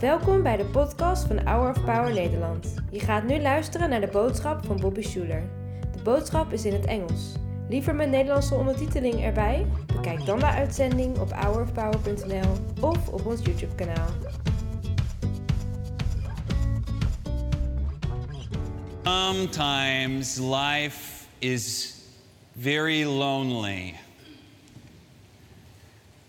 Welkom bij de podcast van Hour of Power Nederland. Je gaat nu luisteren naar de boodschap van Bobby Schuler. De boodschap is in het Engels. Liever met Nederlandse ondertiteling erbij? Bekijk dan de uitzending op hourofpower.nl of op ons YouTube kanaal. Sometimes life is very lonely.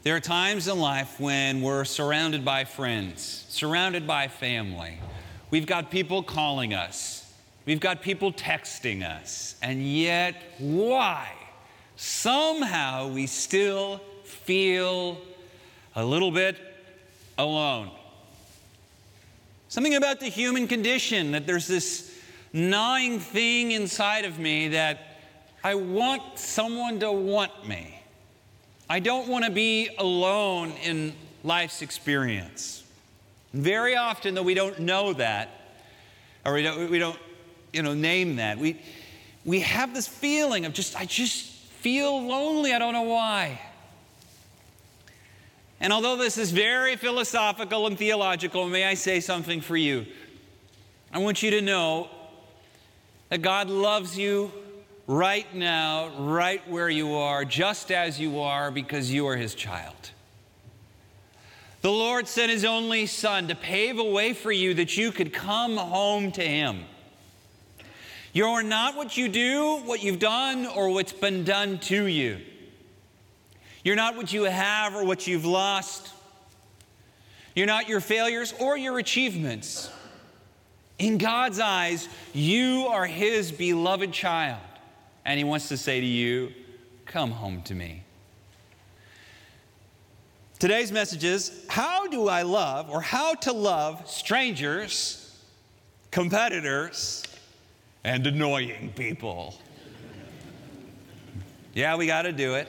There are times in life when we're surrounded by friends, surrounded by family. We've got people calling us, we've got people texting us, and yet, why? Somehow we still feel a little bit alone. Something about the human condition that there's this gnawing thing inside of me that I want someone to want me. I don't want to be alone in life's experience. Very often, though, we don't know that, or we don't, we don't you know, name that. We, we have this feeling of just, I just feel lonely. I don't know why. And although this is very philosophical and theological, may I say something for you? I want you to know that God loves you right now, right where you are, just as you are, because you are His child. The Lord sent His only Son to pave a way for you that you could come home to Him. You're not what you do, what you've done, or what's been done to you. You're not what you have or what you've lost. You're not your failures or your achievements. In God's eyes, you are His beloved child, and He wants to say to you, Come home to me. Today's message is How do I love, or how to love strangers, competitors, and annoying people? Yeah, we got to do it.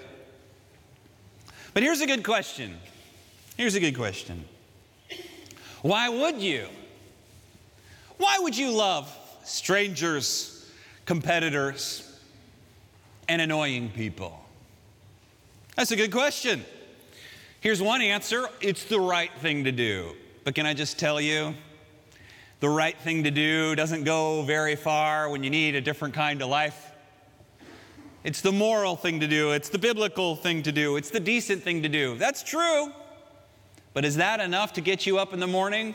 But here's a good question. Here's a good question. Why would you? Why would you love strangers, competitors, and annoying people? That's a good question. Here's one answer it's the right thing to do. But can I just tell you, the right thing to do doesn't go very far when you need a different kind of life. It's the moral thing to do, it's the biblical thing to do, it's the decent thing to do. That's true. But is that enough to get you up in the morning?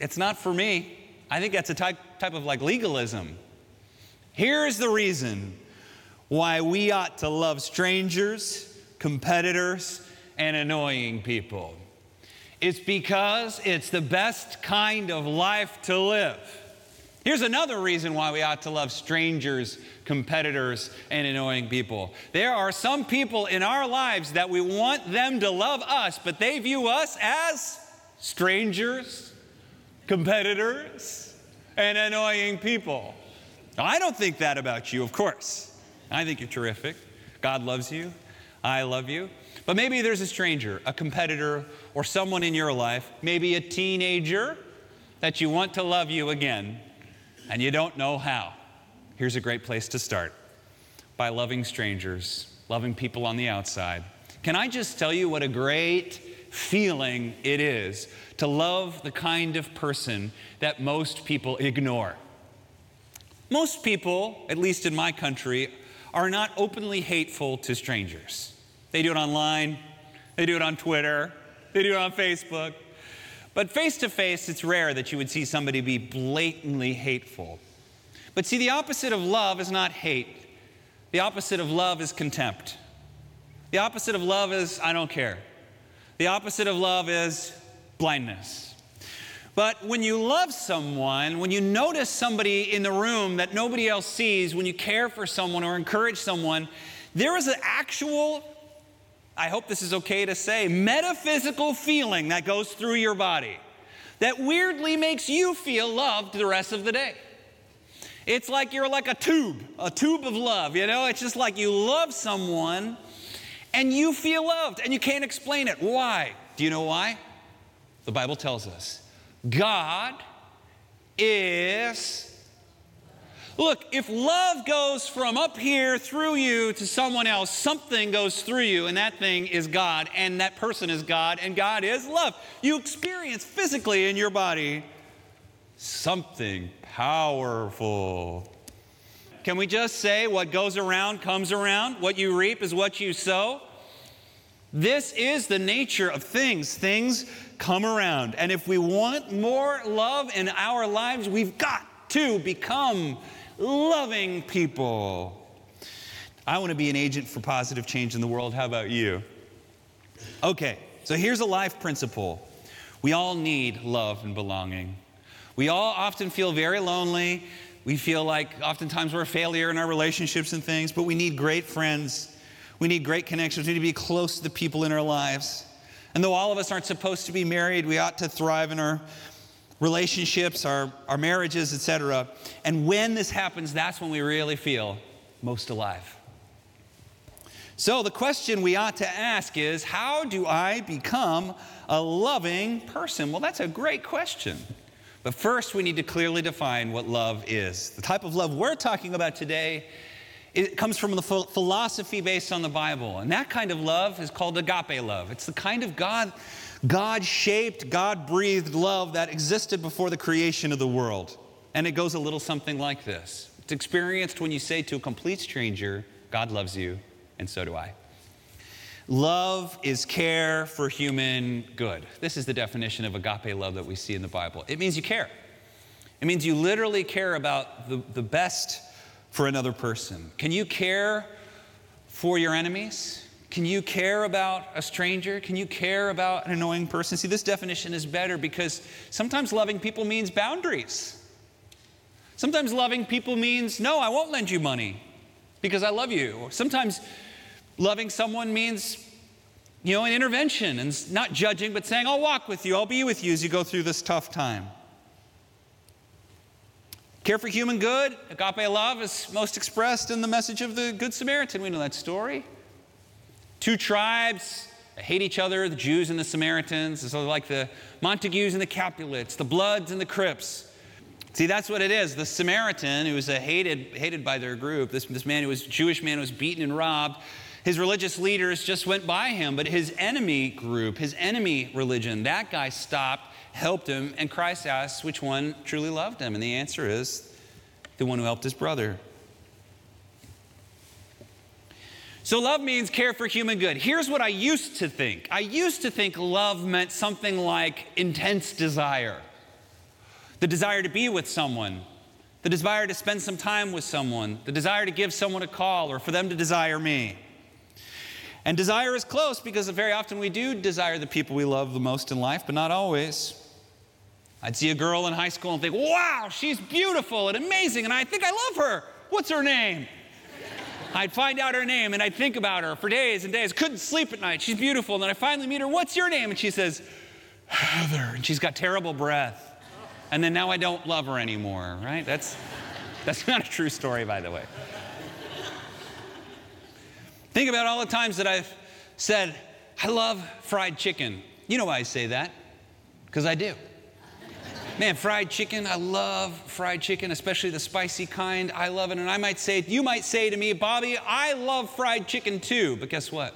It's not for me. I think that's a type, type of like legalism. Here's the reason why we ought to love strangers, competitors, and annoying people. It's because it's the best kind of life to live. Here's another reason why we ought to love strangers, competitors, and annoying people. There are some people in our lives that we want them to love us, but they view us as strangers, competitors, and annoying people. Now, I don't think that about you, of course. I think you're terrific. God loves you. I love you. But maybe there's a stranger, a competitor, or someone in your life, maybe a teenager that you want to love you again, and you don't know how. Here's a great place to start by loving strangers, loving people on the outside. Can I just tell you what a great feeling it is to love the kind of person that most people ignore? Most people, at least in my country, are not openly hateful to strangers. They do it online, they do it on Twitter, they do it on Facebook. But face to face, it's rare that you would see somebody be blatantly hateful. But see, the opposite of love is not hate, the opposite of love is contempt. The opposite of love is I don't care. The opposite of love is blindness. But when you love someone, when you notice somebody in the room that nobody else sees, when you care for someone or encourage someone, there is an actual, I hope this is okay to say, metaphysical feeling that goes through your body that weirdly makes you feel loved the rest of the day. It's like you're like a tube, a tube of love, you know? It's just like you love someone and you feel loved and you can't explain it. Why? Do you know why? The Bible tells us God is Look, if love goes from up here through you to someone else, something goes through you, and that thing is God, and that person is God, and God is love. You experience physically in your body something powerful. Can we just say what goes around comes around? What you reap is what you sow? This is the nature of things. Things come around. And if we want more love in our lives, we've got to become loving people. I want to be an agent for positive change in the world. How about you? Okay, so here's a life principle we all need love and belonging. We all often feel very lonely. We feel like oftentimes we're a failure in our relationships and things, but we need great friends. We need great connections. We need to be close to the people in our lives. And though all of us aren't supposed to be married, we ought to thrive in our relationships, our, our marriages, etc. And when this happens, that's when we really feel most alive. So the question we ought to ask is how do I become a loving person? Well, that's a great question. But first, we need to clearly define what love is. The type of love we're talking about today it comes from the philosophy based on the Bible. And that kind of love is called agape love. It's the kind of God God shaped, God breathed love that existed before the creation of the world. And it goes a little something like this It's experienced when you say to a complete stranger, God loves you, and so do I. Love is care for human good. This is the definition of agape love that we see in the Bible. It means you care. It means you literally care about the, the best for another person. Can you care for your enemies? Can you care about a stranger? Can you care about an annoying person? See, this definition is better because sometimes loving people means boundaries. Sometimes loving people means, no, I won't lend you money because I love you. Sometimes loving someone means, you know, an intervention and not judging, but saying, I'll walk with you, I'll be with you as you go through this tough time. Care for human good, agape love, is most expressed in the message of the Good Samaritan. We know that story. Two tribes hate each other, the Jews and the Samaritans. It's like the Montagues and the Capulets, the Bloods and the Crips. See, that's what it is. The Samaritan, who was hated, hated by their group, this, this man who was a Jewish man who was beaten and robbed, his religious leaders just went by him, but his enemy group, his enemy religion, that guy stopped, helped him, and Christ asks which one truly loved him. And the answer is the one who helped his brother. So, love means care for human good. Here's what I used to think I used to think love meant something like intense desire the desire to be with someone, the desire to spend some time with someone, the desire to give someone a call or for them to desire me. And desire is close because very often we do desire the people we love the most in life, but not always. I'd see a girl in high school and think, wow, she's beautiful and amazing, and I think I love her. What's her name? I'd find out her name and I'd think about her for days and days. Couldn't sleep at night. She's beautiful. And then I finally meet her. What's your name? And she says, Heather. And she's got terrible breath. And then now I don't love her anymore, right? That's, that's not a true story, by the way. Think about all the times that I've said, I love fried chicken. You know why I say that? Because I do. Man, fried chicken, I love fried chicken, especially the spicy kind. I love it. And I might say, you might say to me, Bobby, I love fried chicken too. But guess what?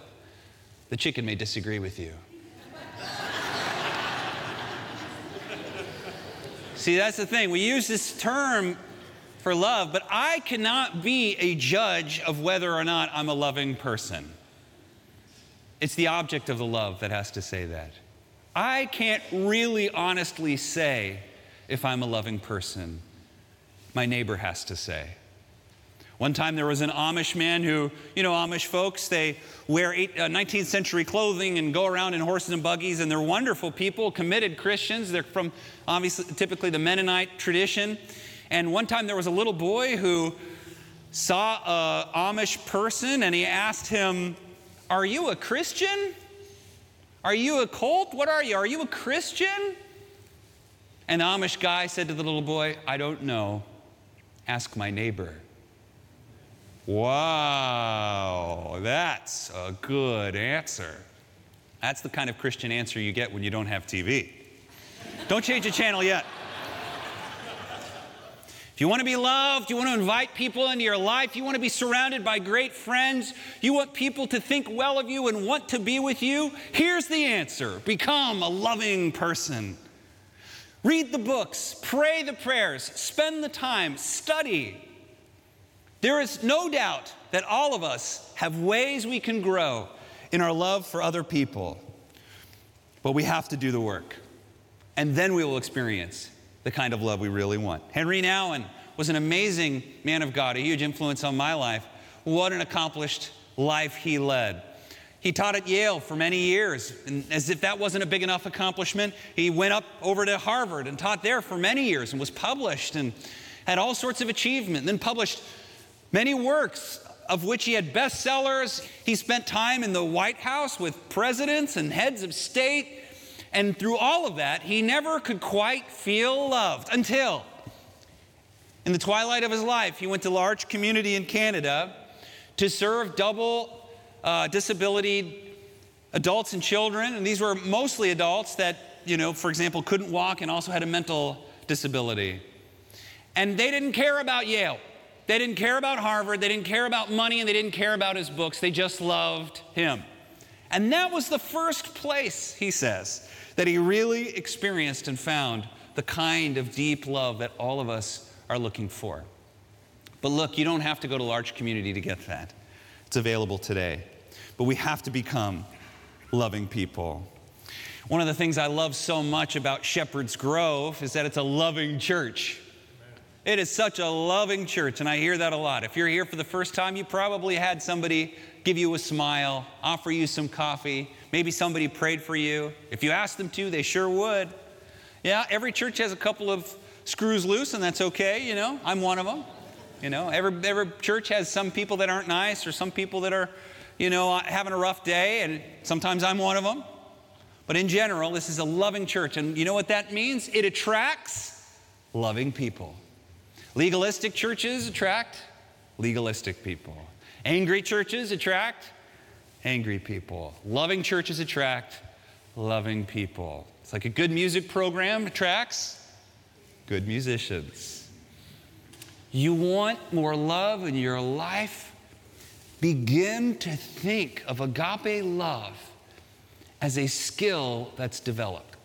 The chicken may disagree with you. See, that's the thing. We use this term for love, but I cannot be a judge of whether or not I'm a loving person. It's the object of the love that has to say that. I can't really honestly say if I'm a loving person. My neighbor has to say. One time there was an Amish man who, you know, Amish folks, they wear eight, uh, 19th century clothing and go around in horses and buggies, and they're wonderful people, committed Christians. They're from obviously, typically the Mennonite tradition. And one time there was a little boy who saw a Amish person and he asked him, Are you a Christian? Are you a cult? What are you? Are you a Christian? An Amish guy said to the little boy, I don't know. Ask my neighbor. Wow, that's a good answer. That's the kind of Christian answer you get when you don't have TV. don't change the channel yet. If you want to be loved, you want to invite people into your life, you want to be surrounded by great friends, you want people to think well of you and want to be with you, here's the answer become a loving person. Read the books, pray the prayers, spend the time, study. There is no doubt that all of us have ways we can grow in our love for other people, but we have to do the work. And then we will experience the kind of love we really want. Henri Nouwen was an amazing man of God, a huge influence on my life. What an accomplished life he led. He taught at Yale for many years, and as if that wasn't a big enough accomplishment, he went up over to Harvard and taught there for many years and was published and had all sorts of achievement, and then published many works of which he had bestsellers. He spent time in the White House with presidents and heads of state. And through all of that, he never could quite feel loved until, in the twilight of his life, he went to a L'Arche community in Canada to serve double uh, disability adults and children. And these were mostly adults that, you know, for example, couldn't walk and also had a mental disability. And they didn't care about Yale. They didn't care about Harvard. They didn't care about money and they didn't care about his books. They just loved him. And that was the first place, he says, that he really experienced and found the kind of deep love that all of us are looking for. But look, you don't have to go to L'Arche community to get that. It's available today. But we have to become loving people. One of the things I love so much about Shepherd's Grove is that it's a loving church. It is such a loving church, and I hear that a lot. If you're here for the first time, you probably had somebody give you a smile, offer you some coffee. Maybe somebody prayed for you. If you asked them to, they sure would. Yeah, every church has a couple of screws loose, and that's okay, you know. I'm one of them. You know, every, every church has some people that aren't nice or some people that are, you know, uh, having a rough day, and sometimes I'm one of them. But in general, this is a loving church, and you know what that means? It attracts loving people. Legalistic churches attract legalistic people. Angry churches attract angry people. Loving churches attract loving people. It's like a good music program attracts good musicians. You want more love in your life? Begin to think of agape love as a skill that's developed.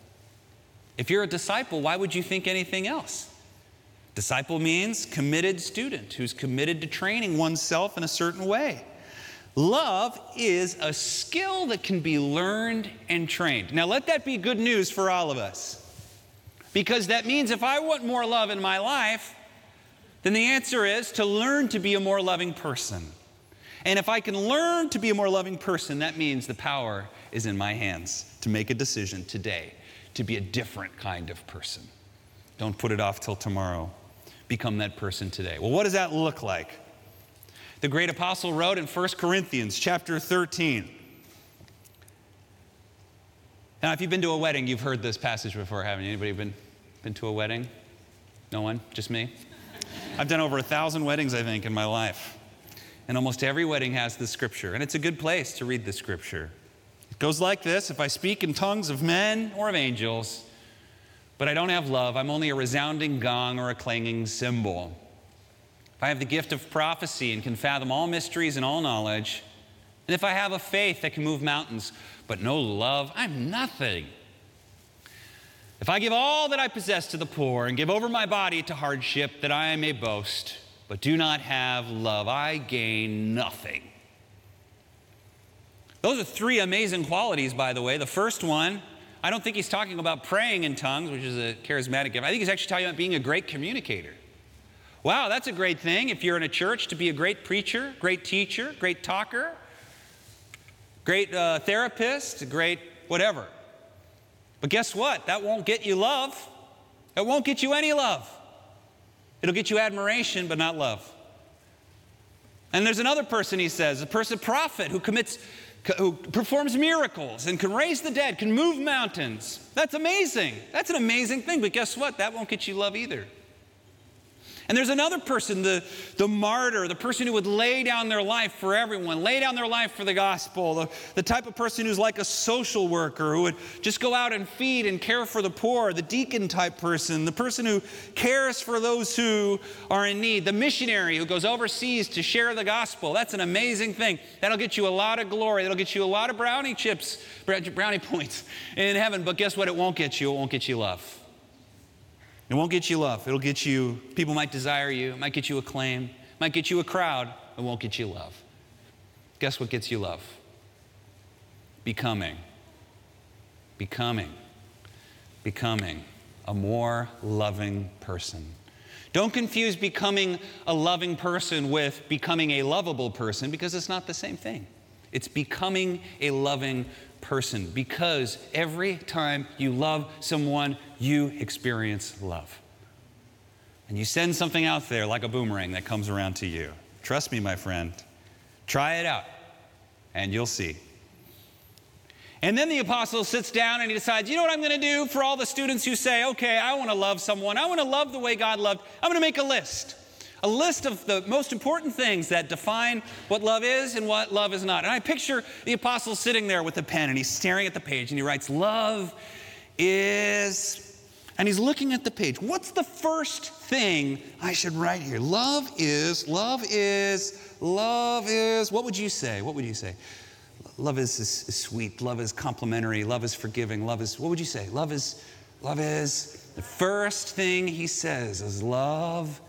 If you're a disciple, why would you think anything else? Disciple means committed student who's committed to training oneself in a certain way. Love is a skill that can be learned and trained. Now, let that be good news for all of us. Because that means if I want more love in my life, then the answer is to learn to be a more loving person. And if I can learn to be a more loving person, that means the power is in my hands to make a decision today to be a different kind of person. Don't put it off till tomorrow become that person today. Well, what does that look like? The great apostle wrote in 1 Corinthians chapter 13. Now, if you've been to a wedding, you've heard this passage before, haven't you? Anybody been, been to a wedding? No one? Just me? I've done over a thousand weddings, I think, in my life. And almost every wedding has this scripture. And it's a good place to read the scripture. It goes like this If I speak in tongues of men or of angels, but I don't have love, I'm only a resounding gong or a clanging cymbal. If I have the gift of prophecy and can fathom all mysteries and all knowledge, and if I have a faith that can move mountains, but no love, I'm nothing. If I give all that I possess to the poor and give over my body to hardship that I may boast, but do not have love, I gain nothing. Those are three amazing qualities, by the way. The first one I don't think he's talking about praying in tongues, which is a charismatic gift. I think he's actually talking about being a great communicator. Wow, that's a great thing if you're in a church to be a great preacher, great teacher, great talker, great uh, therapist, great whatever. But guess what? That won't get you love. It won't get you any love. It'll get you admiration, but not love. And there's another person, he says, a person prophet who commits who performs miracles and can raise the dead, can move mountains. That's amazing. That's an amazing thing. But guess what? That won't get you love either. And there's another person, the, the martyr, the person who would lay down their life for everyone, lay down their life for the gospel, the, the type of person who's like a social worker who would just go out and feed and care for the poor, the deacon type person, the person who cares for those who are in need, the missionary who goes overseas to share the gospel. That's an amazing thing. That'll get you a lot of glory. That'll get you a lot of brownie chips, brownie points in heaven. But guess what? It won't get you. It won't get you love. It won't get you love. It'll get you, people might desire you, it might get you acclaim, might get you a crowd, it won't get you love. Guess what gets you love? Becoming. Becoming. Becoming a more loving person. Don't confuse becoming a loving person with becoming a lovable person because it's not the same thing. It's becoming a loving person because every time you love someone, you experience love. And you send something out there like a boomerang that comes around to you. Trust me, my friend. Try it out, and you'll see. And then the apostle sits down and he decides, you know what I'm going to do for all the students who say, okay, I want to love someone. I want to love the way God loved. I'm going to make a list a list of the most important things that define what love is and what love is not. And I picture the apostle sitting there with a pen and he's staring at the page and he writes, Love is, and he's looking at the page. What's the first thing I should write here? Love is, love is, love is, what would you say? What would you say? Love is, is, is sweet, love is complimentary, love is forgiving, love is, what would you say? Love is, love is, the first thing he says is love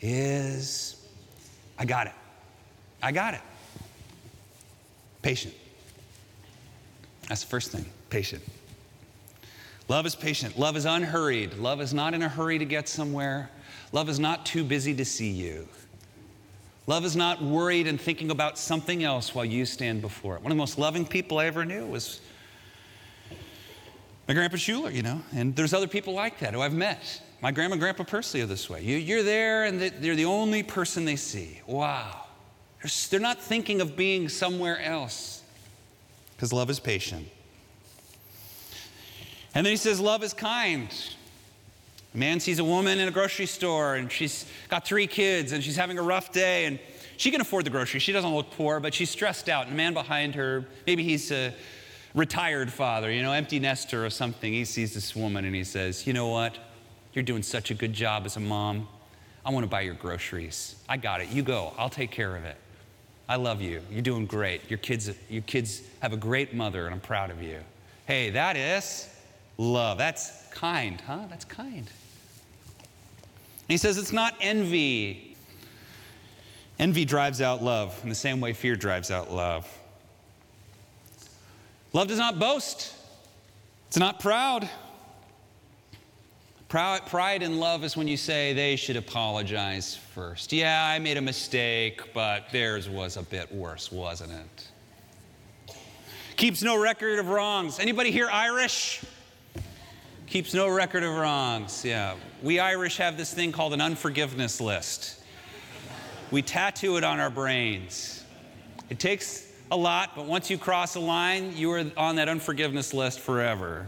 is I got it. I got it. Patient. That's the first thing. Patient. Love is patient. Love is unhurried. Love is not in a hurry to get somewhere. Love is not too busy to see you. Love is not worried and thinking about something else while you stand before it. One of the most loving people I ever knew was my grandpa Schuller, you know, and there's other people like that who I've met. My grandma and grandpa Percy are this way. You, are there and they're the only person they see. Wow. They're, they're not thinking of being somewhere else because love is patient. And then he says, Love is kind. A man sees a woman in a grocery store and she's got three kids and she's having a rough day and she can afford the groceries. She doesn't look poor, but she's stressed out. And a man behind her, maybe he's a retired father, you know, empty nester or something. He sees this woman and he says, You know what? You're doing such a good job as a mom. I want to buy your groceries. I got it. You go. I'll take care of it. I love you. You're doing great. Your kids, your kids have a great mother, and I'm proud of you. Hey, that is love. That's kind, huh? That's kind. And he says it's not envy. Envy drives out love in the same way fear drives out love. Love does not boast, it's not proud. Pride and love is when you say they should apologize first. Yeah, I made a mistake, but theirs was a bit worse, wasn't it? Keeps no record of wrongs. Anybody here Irish? Keeps no record of wrongs. Yeah. We Irish have this thing called an unforgiveness list. We tattoo it on our brains. It takes a lot, but once you cross a line, you are on that unforgiveness list forever.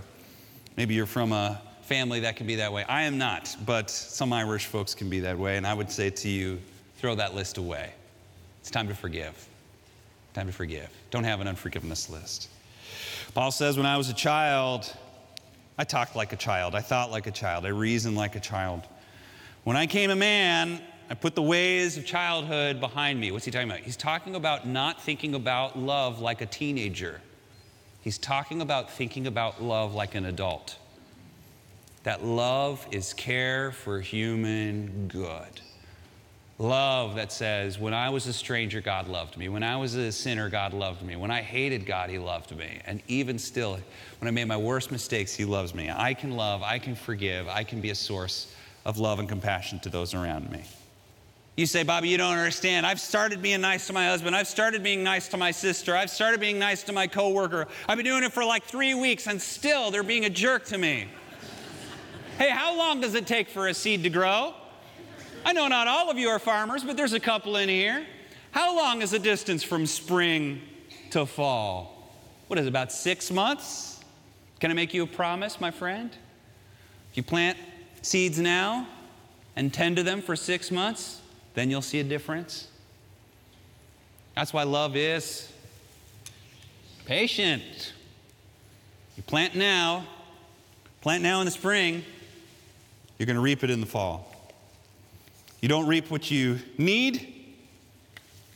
Maybe you're from a family that can be that way. I am not, but some Irish folks can be that way. And I would say to you, throw that list away. It's time to forgive. Time to forgive. Don't have an unforgiveness list. Paul says, when I was a child, I talked like a child. I thought like a child. I reasoned like a child. When I came a man, I put the ways of childhood behind me. What's he talking about? He's talking about not thinking about love like a teenager. He's talking about thinking about love like an adult that love is care for human good. Love that says, when I was a stranger, God loved me. When I was a sinner, God loved me. When I hated God, He loved me. And even still, when I made my worst mistakes, He loves me. I can love, I can forgive, I can be a source of love and compassion to those around me. You say, Bobby, you don't understand. I've started being nice to my husband. I've started being nice to my sister. I've started being nice to my coworker. I've been doing it for like three weeks, and still they're being a jerk to me. Hey, how long does it take for a seed to grow? I know not all of you are farmers, but there's a couple in here. How long is the distance from spring to fall? What is it, about six months? Can I make you a promise, my friend? If you plant seeds now and tend to them for six months, then you'll see a difference. That's why love is patient. You plant now, plant now in the spring, you're going to reap it in the fall. You don't reap what you need,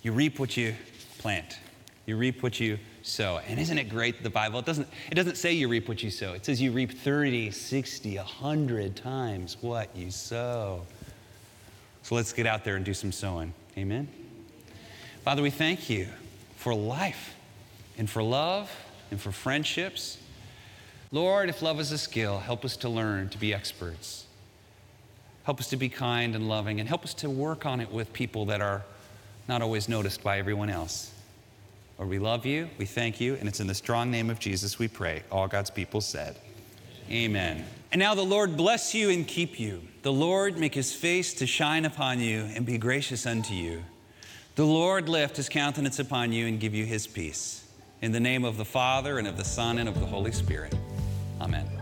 you reap what you plant. You reap what you sow. And isn't it great that the Bible? It doesn't, it doesn't say you reap what you sow. It says you reap 30, 60, 100 times what you sow. So let's get out there and do some sowing. Amen. Father, we thank you for life and for love and for friendships. Lord, if love is a skill, help us to learn to be experts. Help us to be kind and loving, and help us to work on it with people that are not always noticed by everyone else. Lord, we love you, we thank you, and it's in the strong name of Jesus we pray. All God's people said, Amen. And now the Lord bless you and keep you. The Lord make his face to shine upon you and be gracious unto you. The Lord lift his countenance upon you and give you his peace. In the name of the Father, and of the Son, and of the Holy Spirit. Amen.